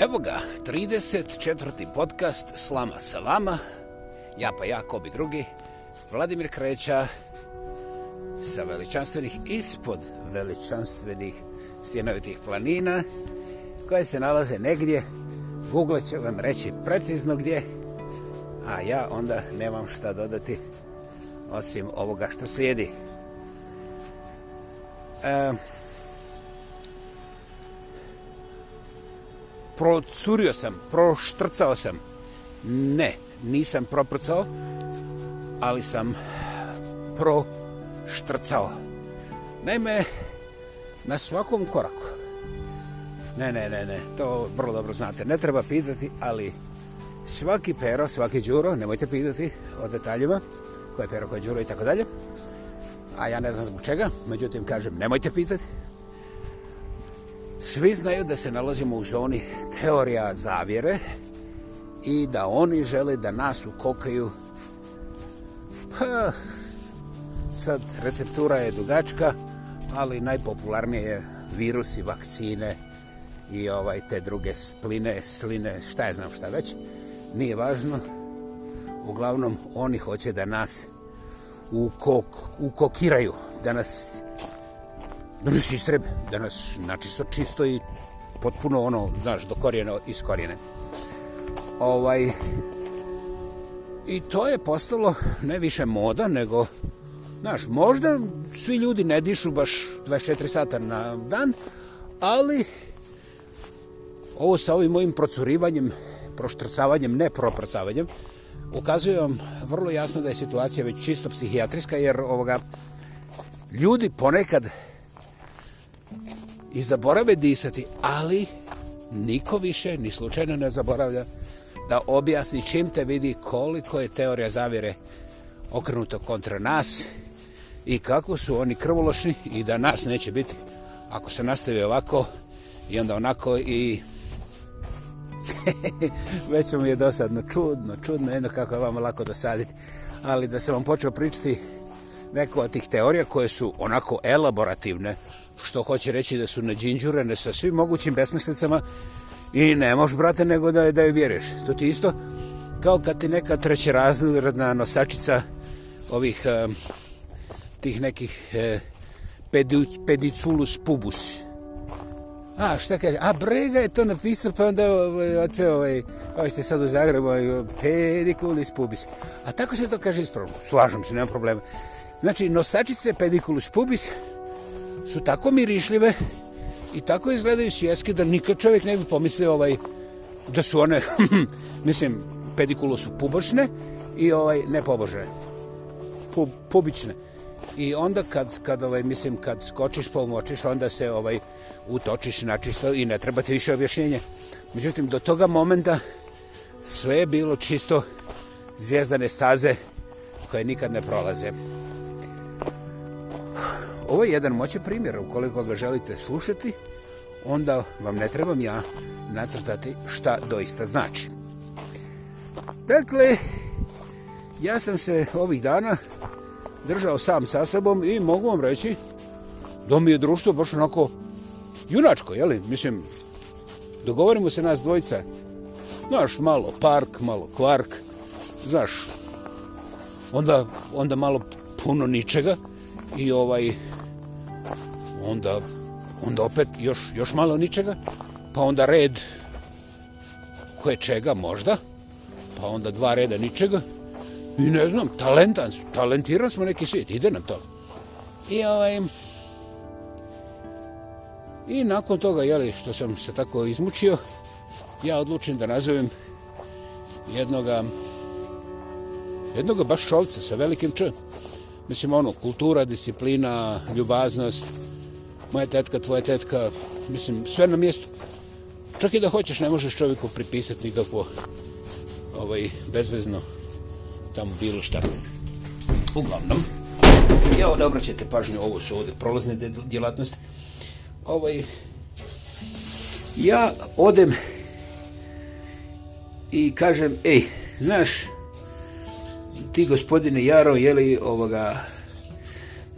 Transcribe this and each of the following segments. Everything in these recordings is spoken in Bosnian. Evo ga, 34. podcast Slama sa vama. Ja pa ja, Kobi drugi. Vladimir Kreća sa veličanstvenih ispod veličanstvenih sjenovitih planina koje se nalaze negdje. Google će vam reći precizno gdje, a ja onda nemam šta dodati osim ovoga što slijedi. Eee... procurio sam, proštrcao sam. Ne, nisam proprcao, ali sam proštrcao. Naime, na svakom koraku. Ne, ne, ne, ne, to vrlo dobro znate. Ne treba pitati, ali svaki pero, svaki džuro, nemojte pitati o detaljima, koje pero, koje džuro i tako dalje. A ja ne znam zbog čega, međutim kažem nemojte pitati. Svi znaju da se nalazimo u zoni teorija zavjere i da oni žele da nas ukokaju. Pa, sad receptura je dugačka, ali najpopularnije je virusi, vakcine i ovaj te druge spline, sline, šta je znam šta već, nije važno. Uglavnom, oni hoće da nas ukok, ukokiraju, da nas da nas istrebe, da nas načisto čisto i potpuno ono, znaš, do korijena iz korijene. Ovaj, I to je postalo ne više moda, nego, znaš, možda svi ljudi ne dišu baš 24 sata na dan, ali ovo sa ovim mojim procurivanjem, proštrcavanjem, ne proprcavanjem, ukazuje vam vrlo jasno da je situacija već čisto psihijatriska, jer ovoga, ljudi ponekad i zaborave disati, ali niko više ni slučajno ne zaboravlja da objasni čim te vidi koliko je teorija zavire okrenuto kontra nas i kako su oni krvološni i da nas neće biti ako se nastavi ovako i onda onako i već mi je dosadno čudno, čudno, jedno kako je vam lako dosaditi, ali da sam vam počeo pričati neko od tih teorija koje su onako elaborativne što hoće reći da su nađinđurene sa svim mogućim besmislicama i ne moš, brate, nego da, da je vjeriš. To ti isto kao kad ti neka treće razredna nosačica ovih eh, tih nekih eh, pediculus pubus. A, šta kaže? A, brega je to napisao, pa onda ovaj, otpeo ovaj, ovaj ste sad u Zagrebu, ovaj, pediculus pubis. A tako se to kaže ispravno. Slažem se, nemam problema. Znači, nosačice pediculus pubis, su tako mirišljive i tako izgledaju svjetske da nikad čovjek ne bi pomislio ovaj, da su one, mislim, pedikulo su pubočne i ovaj, ne pobožene, pu, pubične. I onda kad, kad ovaj, mislim, kad skočiš, pomočiš, onda se ovaj utočiš načisto i ne treba ti više objašnjenje. Međutim, do toga momenta sve je bilo čisto zvijezdane staze koje nikad ne prolaze. Muzika Ovo je jedan moćan primjer, ukoliko ga želite slušati, onda vam ne trebam ja nacrtati šta doista znači. Dakle, ja sam se ovih dana držao sam sa sobom i mogu vam reći da mi je društvo baš onako junačko, jeli? Mislim, dogovorimo se nas dvojica, znaš, malo park, malo kvark, znaš, onda, onda malo puno ničega i ovaj, onda, onda opet još, još malo ničega, pa onda red koje čega možda, pa onda dva reda ničega, i ne znam, talentan, talentiran smo neki svijet, ide nam to. I ovaj, I nakon toga, jeli, što sam se tako izmučio, ja odlučim da nazovem jednoga, jednoga baš čovca sa velikim č. Mislim, ono, kultura, disciplina, ljubaznost, uh, moja tetka, tvoja tetka, mislim, sve na mjestu. Čak i da hoćeš, ne možeš čovjeku pripisati nikakvo ovaj, bezvezno tamo bilo šta. Uglavnom, evo da obraćate pažnju, ovo su ovde prolazne djelatnosti. Ovaj, ja odem i kažem, ej, znaš, ti gospodine Jaro, jeli ovoga,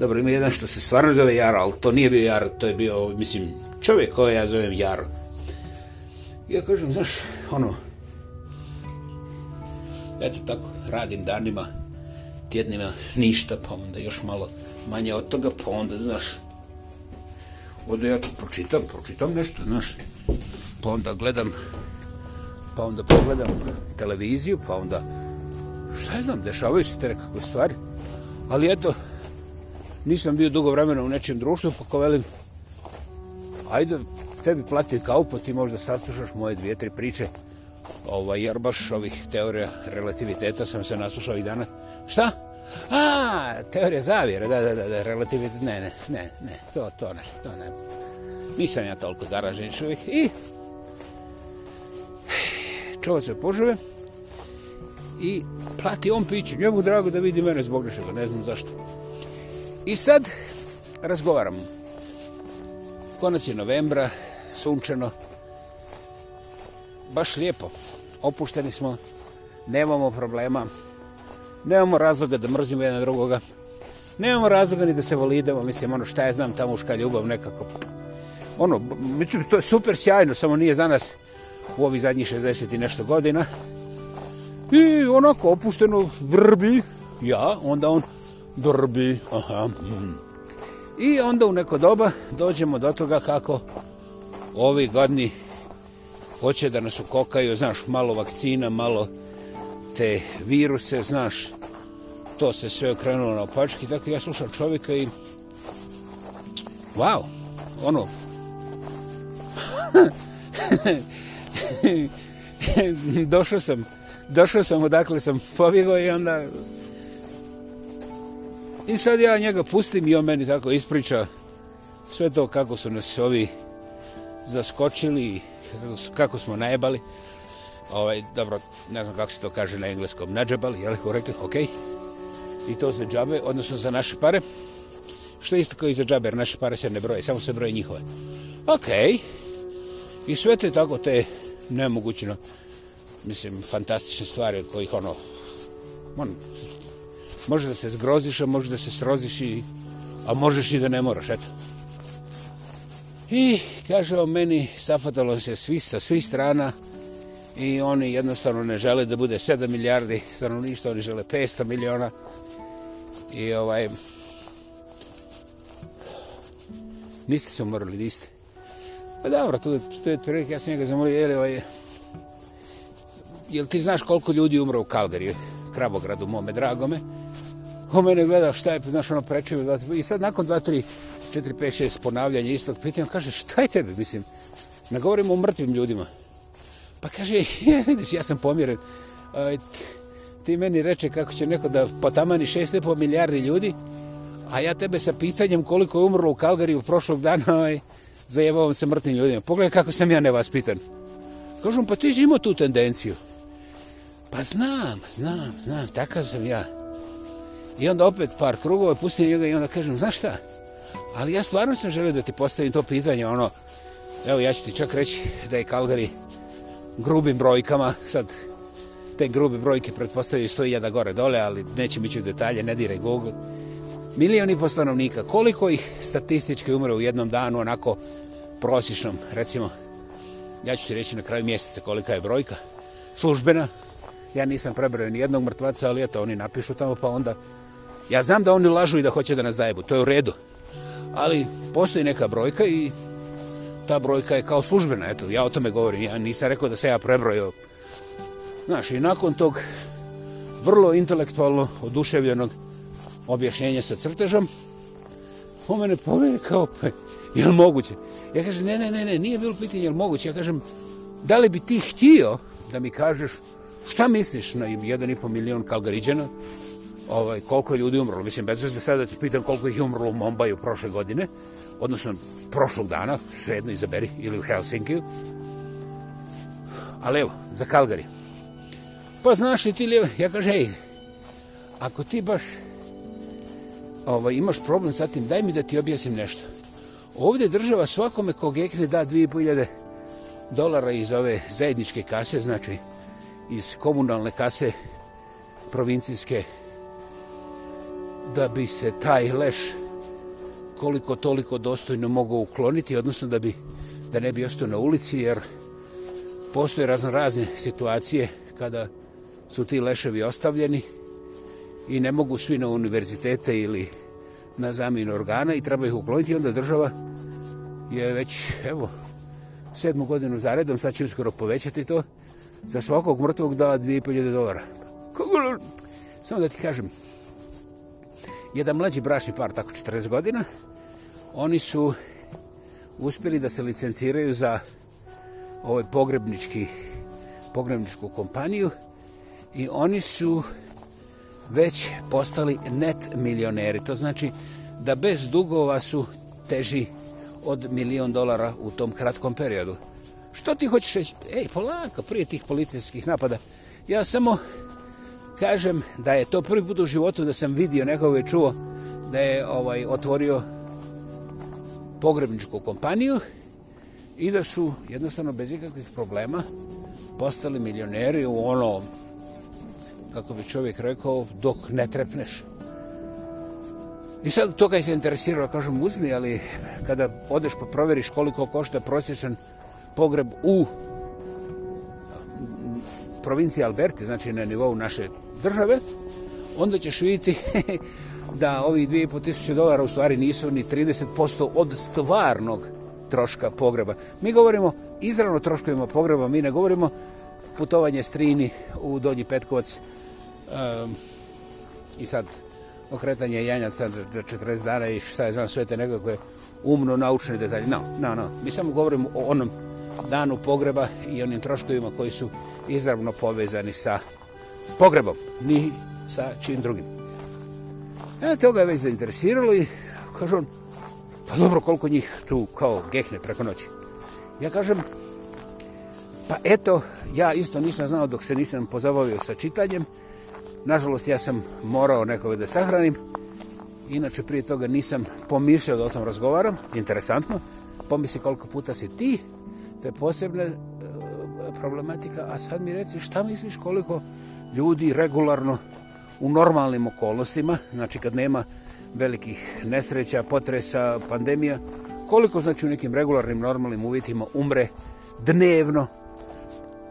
Dobro, ima jedan što se stvarno zove Jaro, ali to nije bio Jaro, to je bio, mislim, čovjek koja ja zovem Jaro. Ja kažem, znaš, ono, eto tako, radim danima, tjednima, ništa, pa onda još malo manje od toga, pa onda, znaš, onda ja to pročitam, pročitam nešto, znaš, pa onda gledam, pa onda pogledam televiziju, pa onda, šta je znam, dešavaju se te nekakve stvari, ali eto, nisam bio dugo vremena u nečem društvu, pa kao velim, ajde, tebi plati kao, pa ti možda saslušaš moje dvije, tri priče, ovaj, jer baš ovih teorija relativiteta sam se naslušao i dana. Šta? A, teorija zavjera, da, da, da, da relativitet, ne, ne, ne, ne, to, to ne, to ne. Nisam ja toliko zaražen što i čovac se požuve i plati on piće, njemu drago da vidi mene zbog nešega, ne znam zašto. I sad razgovaram. Konac je novembra, sunčano. Baš lijepo. Opušteni smo. Nemamo problema. Nemamo razloga da mrzimo jedan drugoga. Nemamo razloga ni da se volidemo. Mislim, ono šta je znam, ta muška ljubav nekako. Ono, to je super sjajno, samo nije za nas u ovi zadnji 60 i nešto godina. I onako opušteno vrbi ja, onda on drbi. Aha. Hmm. I onda u neko doba dođemo do toga kako ovi godni hoće da nas ukokaju, znaš, malo vakcina, malo te viruse, znaš, to se sve okrenulo na opački. Tako ja slušam čovjeka i wow, ono, došao sam, došao sam odakle sam pobjegao i onda I sad ja njega pustim i on meni tako ispriča sve to kako su nas ovi zaskočili, kako, su, kako smo najebali. Ovaj, dobro, ne znam kako se to kaže na engleskom, nađebali, jel? Rekli, ok, i to za džabe, odnosno za naše pare. Što je isto kao i za džabe, jer naše pare se ne broje, samo se broje njihove. Ok, i sve te tako te nemogućno, mislim, fantastične stvari kojih ono, on, Može da se zgroziš, a može da se sroziš i... A možeš i da ne moraš, eto. I kaže o meni, safatalo se svi sa svih strana i oni jednostavno ne žele da bude 7 milijardi stanovništa, oni žele 500 miliona. I ovaj... Niste se umorili, niste. Pa dobro, to, to je trik, ja sam njega zamolio, je li ovaj... Jel ti znaš koliko ljudi umro u Kalgariju, Krabogradu, mome dragome? on mene gleda šta je, znaš, ono prečuje. I sad nakon 2, 3, 4, 5, 6 ponavljanja istog pitanja, kaže, šta je tebe, mislim, ne govorim o mrtvim ljudima. Pa kaže, ja, vidiš, ja sam pomiren. ti meni reče kako će neko da potamani 6,5 milijardi ljudi, a ja tebe sa pitanjem koliko je umrlo u Kalgariju prošlog dana, aj, ovaj, zajebavam se mrtvim ljudima. Pogledaj kako sam ja nevaspitan. Kažem, pa ti si imao tu tendenciju. Pa znam, znam, znam, takav sam ja. I onda opet par krugova pustim njega i onda kažem, znaš šta? Ali ja stvarno sam želio da ti postavim to pitanje, ono, evo ja ću ti čak reći da je Kalgari grubim brojkama, sad te grube brojke pretpostavljaju sto jada gore dole, ali nećem ići u detalje, ne dire Google. Milioni postanovnika, koliko ih statistički umre u jednom danu, onako prosječnom, recimo, ja ću ti reći na kraju mjeseca kolika je brojka, službena, ja nisam prebrojen jednog mrtvaca, ali eto, oni napišu tamo, pa onda Ja znam da oni lažu i da hoće da nas zajebu, to je u redu. Ali postoji neka brojka i ta brojka je kao službena, eto, ja o tome govorim, ja nisam rekao da se ja prebrojio. Znaš, i nakon tog vrlo intelektualno oduševljenog objašnjenja sa crtežom, on mene pomene kao, pa, je li moguće? Ja kažem, ne, ne, ne, ne, nije bilo pitanje je li moguće. Ja kažem, da li bi ti htio da mi kažeš šta misliš na 1,5 milion Kalgariđana ovaj, koliko je ljudi umrlo. Mislim, bez veze sada da ti pitan koliko ih je umrlo u Mumbai u prošle godine, odnosno prošlog dana, svejedno izaberi, ili u Helsinki. Ali evo, za Kalgari. Pa znaš li ti, li, ja kažem, ej, ako ti baš ovaj, imaš problem sa tim, daj mi da ti objasnim nešto. Ovdje država svakome ko gekne da 2500 dolara iz ove zajedničke kase, znači iz komunalne kase provincijske da bi se taj leš koliko toliko dostojno mogao ukloniti, odnosno da bi da ne bi ostao na ulici, jer postoje razno razne situacije kada su ti leševi ostavljeni i ne mogu svi na univerzitete ili na zamijenu organa i treba ih ukloniti. Onda država je već, evo, sedmu godinu za redom, sad će uskoro povećati to, za svakog mrtvog dala 2500 dolara. Samo da ti kažem, jedan mlađi brašni par, tako 40 godina, oni su uspjeli da se licenciraju za ovaj pogrebnički, pogrebničku kompaniju i oni su već postali net milioneri. To znači da bez dugova su teži od milion dolara u tom kratkom periodu. Što ti hoćeš reći? Ej, polako, prije tih policijskih napada. Ja samo kažem da je to prvi put u životu da sam vidio, nekoga je čuo da je ovaj otvorio pogrebničku kompaniju i da su jednostavno bez ikakvih problema postali milioneri u onom kako bi čovjek rekao, dok ne trepneš. I sad to kaj se interesirao, kažem, uzmi, ali kada odeš pa proveriš koliko košta prosječan pogreb u provinciji Alberti, znači na nivou naše države, onda ćeš vidjeti da ovi 2500 dolara u stvari nisu ni 30% od stvarnog troška pogreba. Mi govorimo izravno troškovima pogreba, mi ne govorimo putovanje strini u Donji Petkovac um, i sad okretanje janjaca za 40 dana i šta je znam sve te nekakve umno naučne detalje. No, no, no. Mi samo govorimo o onom danu pogreba i onim troškovima koji su izravno povezani sa uh, pogrebom, ni sa čim drugim. E, to ga je već zainteresiralo i kaže on, pa dobro, koliko njih tu kao gehne preko noći. Ja kažem, pa eto, ja isto nisam znao dok se nisam pozabavio sa čitanjem. Nažalost, ja sam morao nekoga da sahranim. Inače, prije toga nisam pomišljao da o tom razgovaram, interesantno. Pomisli koliko puta si ti, to je posebna e, problematika, a sad mi reci šta misliš koliko ljudi regularno u normalnim okolnostima, znači kad nema velikih nesreća, potresa, pandemija, koliko znači u nekim regularnim normalnim uvjetima umre dnevno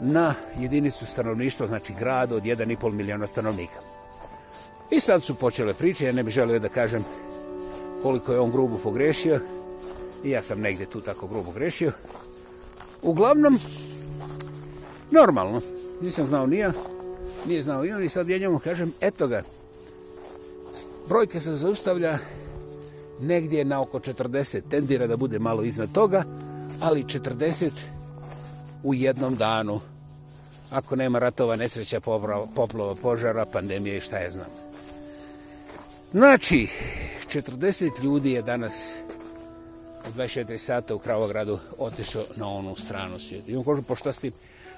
na jedinicu stanovništva, znači grad od 1,5 miliona stanovnika. I sad su počele priče, ja ne bih želio da kažem koliko je on grubo pogrešio, i ja sam negde tu tako grubo grešio. Uglavnom, normalno, nisam znao nija, nije znao i on i sad ja njemu kažem, eto ga, brojka se zaustavlja negdje na oko 40, tendira da bude malo iznad toga, ali 40 u jednom danu, ako nema ratova, nesreća, poplova, požara, pandemije i šta je znam. Znači, 40 ljudi je danas u 24 sata u Kravogradu otišao na onu stranu svijetu. I on kaže, pošto pa si ti?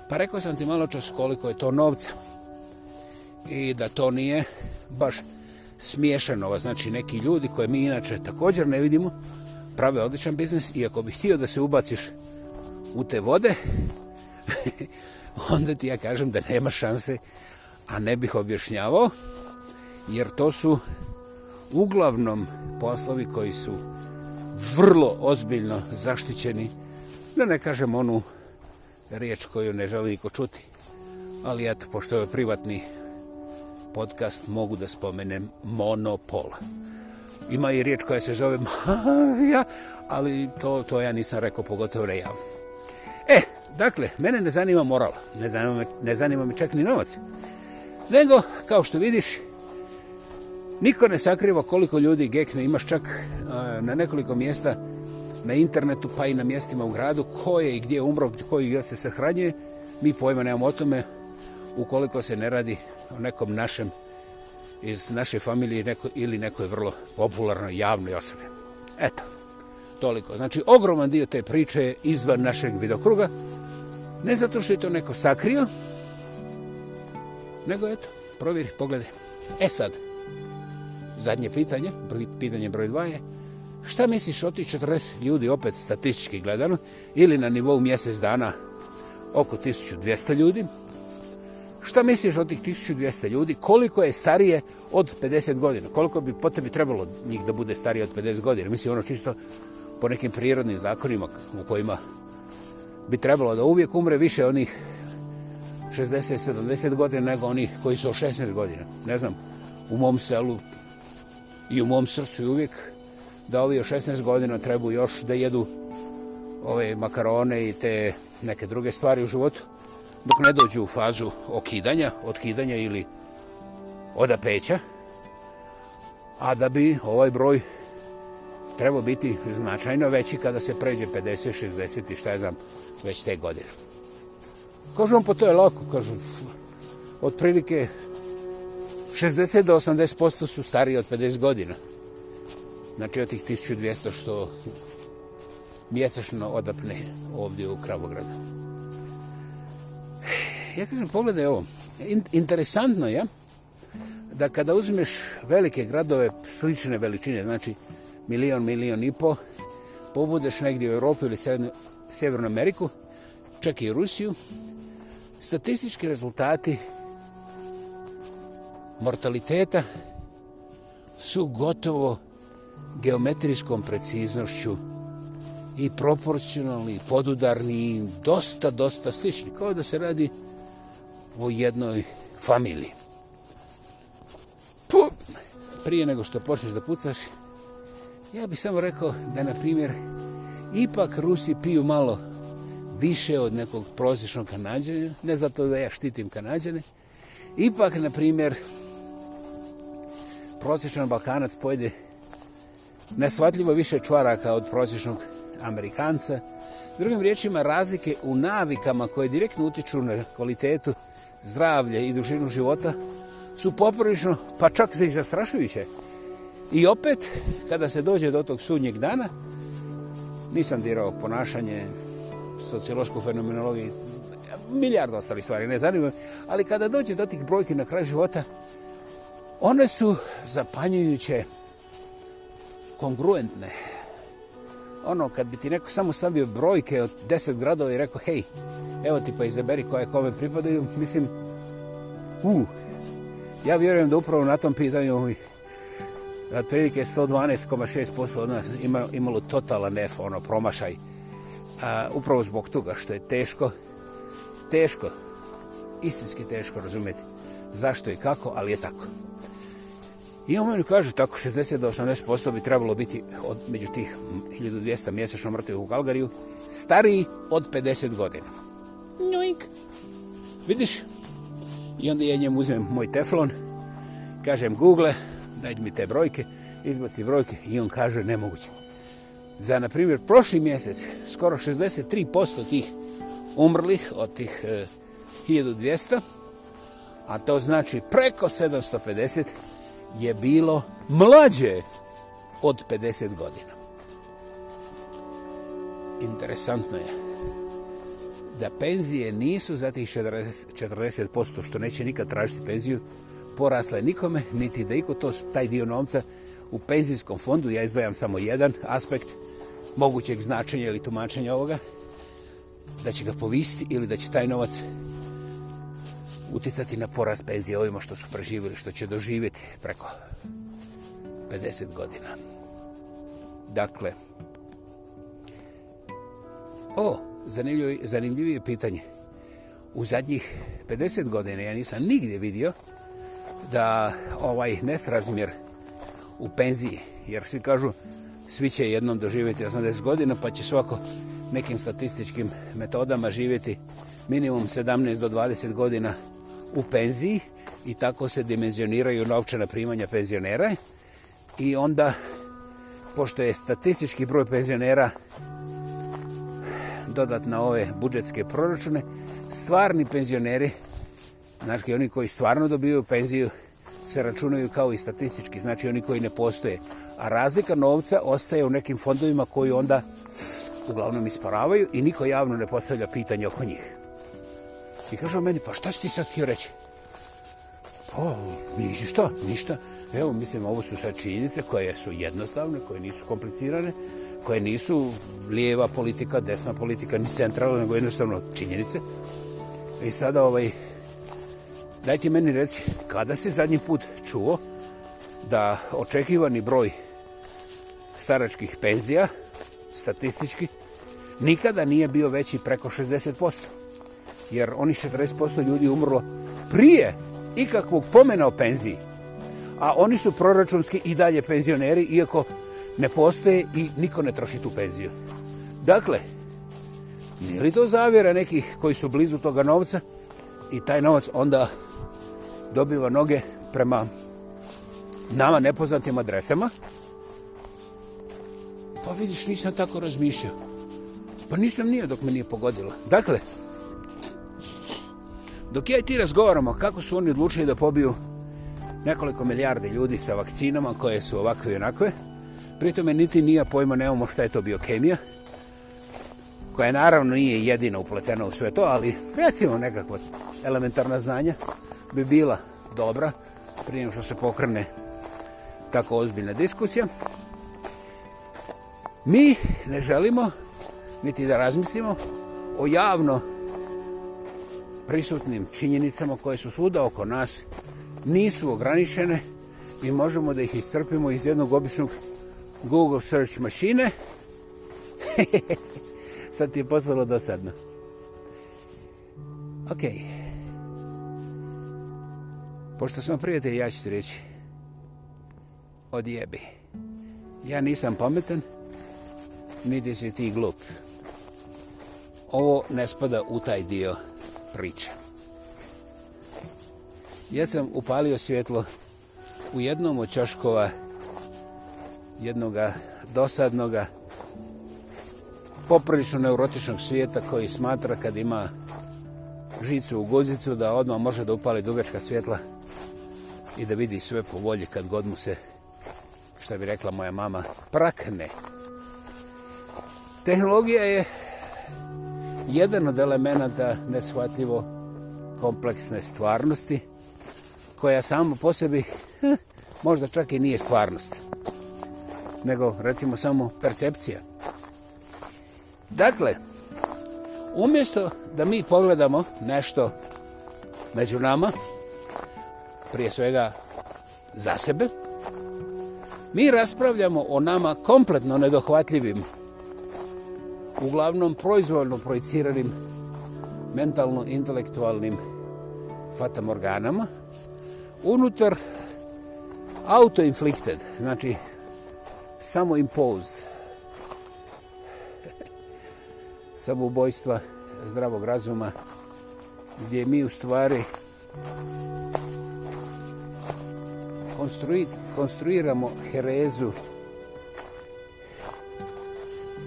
Pa rekao sam ti malo čas koliko je to novca i da to nije baš smiješano. Ovo znači neki ljudi koje mi inače također ne vidimo prave odličan biznis i ako bih htio da se ubaciš u te vode, onda ti ja kažem da nema šanse, a ne bih objašnjavao, jer to su uglavnom poslovi koji su vrlo ozbiljno zaštićeni, da ne kažem onu riječ koju ne želi niko čuti. Ali eto, pošto je privatni podcast mogu da spomenem monopola. Ima i riječ koja se zove mafija, ali to, to ja nisam rekao pogotovo ne javno. E, dakle, mene ne zanima moral, ne zanima, me, ne zanima me čak ni novac. Nego, kao što vidiš, niko ne sakriva koliko ljudi gekne. Imaš čak a, e, na nekoliko mjesta na internetu pa i na mjestima u gradu ko je i gdje je umro, koji gdje se sahranjuje. Mi pojma nemamo o tome ukoliko se ne radi o nekom našem iz naše familije neko, ili nekoj vrlo popularnoj javnoj osobi. Eto, toliko. Znači, ogroman dio te priče je izvan našeg vidokruga. Ne zato što je to neko sakrio, nego eto, provjeri, pogledaj. E sad, zadnje pitanje, pitanje broj dva je, šta misliš o ti 40 ljudi opet statistički gledano ili na nivou mjesec dana oko 1200 ljudi, Šta misliš od tih 1200 ljudi? Koliko je starije od 50 godina? Koliko bi po tebi trebalo njih da bude starije od 50 godina? Mislim, ono čisto po nekim prirodnim zakonima u kojima bi trebalo da uvijek umre više onih 60-70 godina nego onih koji su 16 godina. Ne znam, u mom selu i u mom srcu uvijek da ovi 16 godina trebu još da jedu ove makarone i te neke druge stvari u životu dok ne dođu u fazu okidanja, otkidanja ili odapeća, a da bi ovaj broj trebao biti značajno veći kada se pređe 50, 60 i šta je znam, već te godine. Kažu vam, po pa to je lako, kažu, otprilike 60 do 80% su stariji od 50 godina. Znači od tih 1200 što mjesečno odapne ovdje u Kravogradu ja kažem, pogledaj ovo. Interesantno je da kada uzmeš velike gradove slične veličine, znači milion, milion i po, pobudeš negdje u Europu ili Srednju, Severnu Ameriku, čak i Rusiju, statistički rezultati mortaliteta su gotovo geometrijskom preciznošću i proporcionalni, i podudarni, i dosta, dosta slični. Kao da se radi u jednoj familiji. Pup! Prije nego što počneš da pucaš, ja bih samo rekao da, na primjer, ipak Rusi piju malo više od nekog prozičnog kanadjana, ne zato da ja štitim kanadjane, ipak, na primjer, prozičan balkanac pojede nesvatljivo više čvaraka od prozičnog amerikanca, Drugim riječima, razlike u navikama koje direktno utiču na kvalitetu zdravlje i dužinu života su poprilično, pa čak se i zastrašujuće. I opet, kada se dođe do tog sudnjeg dana, nisam dirao ponašanje, sociološku fenomenologiju, milijarda ostalih stvari, ne zanimam, ali kada dođe do tih brojki na kraju života, one su zapanjujuće kongruentne ono, kad bi ti neko samo stavio brojke od deset gradova i rekao, hej, evo ti pa izaberi koje kome pripadaju, mislim, u, uh, ja vjerujem da upravo na tom pitanju prilike 112,6% od nas ima, imalo totalan F, ono, promašaj. A, upravo zbog toga što je teško, teško, istinski teško razumjeti zašto i kako, ali je tako. I on meni kaže, tako 60 do 80% bi trebalo biti od, među tih 1200 mjesečno mrtvih u Kalgariju, stariji od 50 godina. Njoink. Vidiš? I onda ja njemu uzmem moj teflon, kažem Google, daj mi te brojke, izbaci brojke i on kaže, nemoguće. Za, na primjer, prošli mjesec, skoro 63% tih umrlih od tih e, 1200, a to znači preko 750 mjesečno je bilo mlađe od 50 godina. Interesantno je da penzije nisu za tih 40% što neće nikad tražiti penziju porasle nikome, niti da iko to, taj dio novca u penzijskom fondu, ja izdajam samo jedan aspekt mogućeg značenja ili tumačenja ovoga, da će ga povisti ili da će taj novac uticati na porast penzije ovima što su preživjeli, što će doživjeti preko 50 godina. Dakle, o, zanimljivije pitanje. U zadnjih 50 godina ja nisam nigdje vidio da ovaj nesrazmjer u penziji, jer svi kažu svi će jednom doživjeti 80 godina, pa će svako nekim statističkim metodama živjeti minimum 17 do 20 godina u penziji i tako se dimenzioniraju novčana primanja penzionera i onda pošto je statistički broj penzionera dodat na ove budžetske proračune stvarni penzioneri znači oni koji stvarno dobiju penziju se računaju kao i statistički znači oni koji ne postoje a razlika novca ostaje u nekim fondovima koji onda uglavnom isparavaju i niko javno ne postavlja pitanje oko njih I kaže on meni, pa šta si ti sad htio reći? Pa, ništa, ništa. Evo, mislim, ovo su sad činjenice koje su jednostavne, koje nisu komplicirane, koje nisu lijeva politika, desna politika, ni centralna, nego jednostavno činjenice. I sada, ovaj, daj ti meni reci, kada si zadnji put čuo da očekivani broj staračkih penzija, statistički, nikada nije bio veći preko 60% jer oni 40% ljudi umrlo prije ikakvog pomena o penziji. A oni su proračunski i dalje penzioneri, iako ne postoje i niko ne troši tu penziju. Dakle, nije li to zavjera nekih koji su blizu toga novca i taj novac onda dobiva noge prema nama nepoznatim adresama? Pa vidiš, nisam tako razmišljao. Pa nisam nije dok me nije pogodila. Dakle, Dok ja i ti razgovaramo kako su oni odlučili da pobiju nekoliko milijarde ljudi sa vakcinama koje su ovakve i onakve, pritome niti nija pojma nemamo šta je to biokemija, koja naravno nije jedina upletena u sve to, ali recimo nekakva elementarna znanja bi bila dobra prije što se pokrene tako ozbiljna diskusija. Mi ne želimo niti da razmislimo o javno prisutnim činjenicama koje su svuda oko nas nisu ograničene i možemo da ih iscrpimo iz jednog običnog Google search mašine. Sad ti je postalo dosadno. Ok. Pošto smo prijatelji, ja ću ti reći. Odjebi. Ja nisam pametan, niti si ti glup. Ovo ne spada u taj dio priča. Ja sam upalio svjetlo u jednom od čaškova jednoga dosadnoga poprilično neurotičnog svijeta koji smatra kad ima žicu u guzicu da odmah može da upali dugačka svjetla i da vidi sve po volji kad god mu se što bi rekla moja mama prakne. Tehnologija je jedan od elemenata neshvatljivo kompleksne stvarnosti koja samo po sebi hm, možda čak i nije stvarnost nego recimo samo percepcija. Dakle, umjesto da mi pogledamo nešto među nama, prije svega za sebe, mi raspravljamo o nama kompletno nedohvatljivim uglavnom proizvoljno projiciranim mentalno-intelektualnim fatamorganama, unutar auto-inflicted, znači samo-imposed, samoubojstva zdravog razuma, gdje mi u stvari konstruir, konstruiramo herezu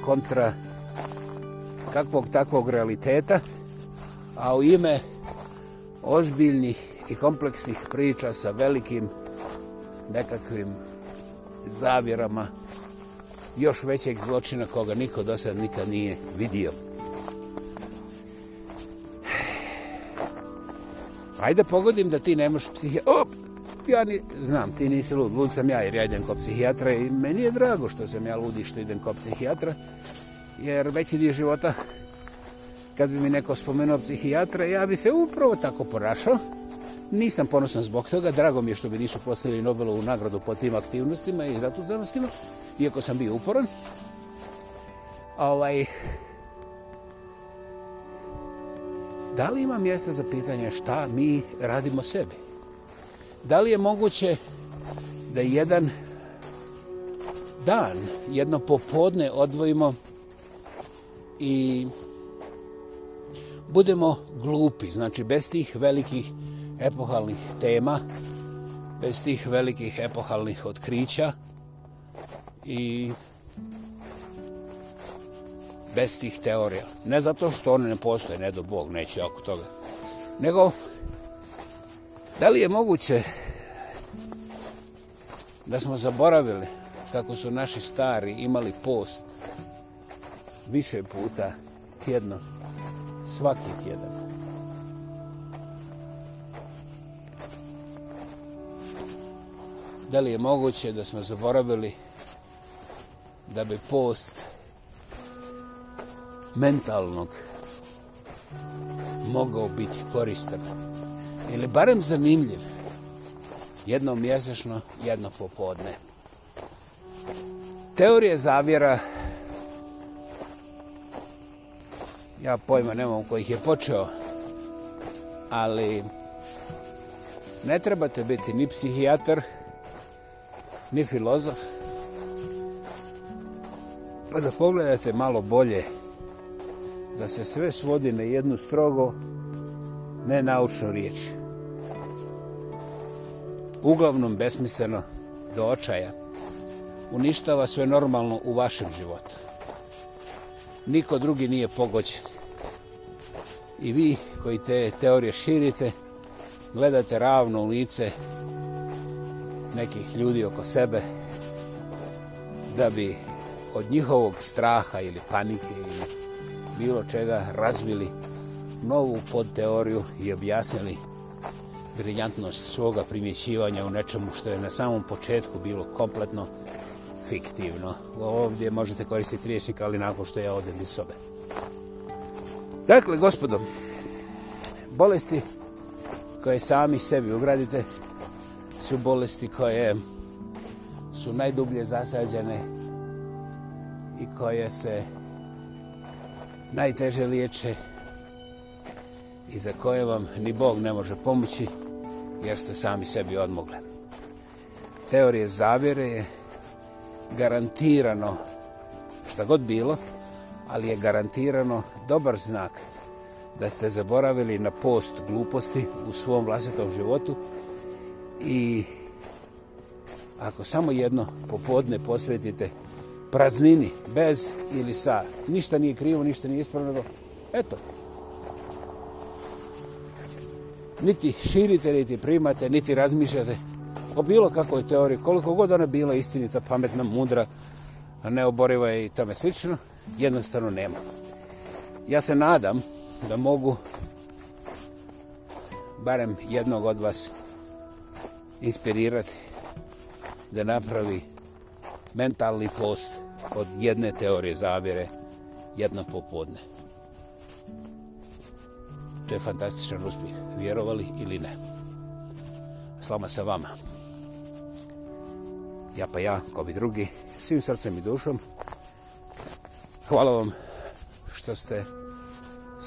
kontra herezu kakvog takvog realiteta, a u ime ozbiljnih i kompleksnih priča sa velikim nekakvim zavjerama još većeg zločina koga niko do sada nikad nije vidio. Ajde pogodim da ti nemaš psihija... Op! Ja ni... znam, ti nisi lud, lud sam ja jer ja idem ko psihijatra i meni je drago što sam ja lud i što idem ko psihijatra jer veći dio života kad bi mi neko spomenuo psihijatra, ja bi se upravo tako porašao. Nisam ponosan zbog toga, drago mi je što bi nisu postavili Nobelovu nagradu po tim aktivnostima i zatuzanostima, iako sam bio uporan. Ovaj, da li ima mjesta za pitanje šta mi radimo sebi? Da li je moguće da jedan dan, jedno popodne odvojimo i budemo glupi, znači bez tih velikih epohalnih tema, bez tih velikih epohalnih otkrića i bez tih teorija. Ne zato što one ne postoje, ne do Bog, neće oko toga. Nego, da li je moguće da smo zaboravili kako su naši stari imali post više puta tjedno, svaki tjedan. Da li je moguće da smo zaboravili da bi post mentalnog mogao biti koristan ili barem zanimljiv jednom mjesečno, jedno popodne. Teorije zavjera je ja pojma nemam koji ih je počeo, ali ne trebate biti ni psihijatar, ni filozof, pa da pogledate malo bolje da se sve svodi na jednu strogo nenaučnu riječ. Uglavnom besmisleno do očaja uništava sve normalno u vašem životu. Niko drugi nije pogođen i vi koji te teorije širite gledate ravno u lice nekih ljudi oko sebe da bi od njihovog straha ili panike ili bilo čega razvili novu podteoriju i objasnili briljantnost svoga primjećivanja u nečemu što je na samom početku bilo kompletno fiktivno. Ovdje možete koristiti riječnik, ali nakon što ja odem iz sobe. Dakle, gospodom, bolesti koje sami sebi ugradite su bolesti koje su najdublje zasađene i koje se najteže liječe i za koje vam ni Bog ne može pomoći jer ste sami sebi odmogli. Teorije zavjere je garantirano šta god bilo, ali je garantirano dobar znak da ste zaboravili na post gluposti u svom vlastitom životu i ako samo jedno popodne posvetite praznini bez ili sa ništa nije krivo, ništa nije ispravno eto niti širite, niti primate, niti razmišljate o bilo kakvoj teoriji koliko god ona bila istinita, pametna, mudra neoboriva i tome slično jednostavno nemamo. Ja se nadam da mogu barem jednog od vas inspirirati da napravi mentalni post od jedne teorije zavire jedno popodne. To je fantastičan uspjeh. Vjerovali ili ne? Slama se vama. Ja pa ja, kao bi drugi, svim srcem i dušom, Hvala vam što ste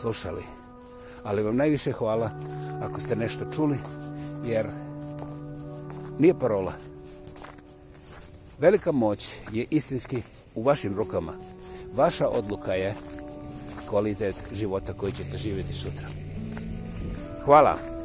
slušali. Ali vam najviše hvala ako ste nešto čuli, jer nije parola. Velika moć je istinski u vašim rukama. Vaša odluka je kvalitet života koji ćete živjeti sutra. Hvala. Hvala.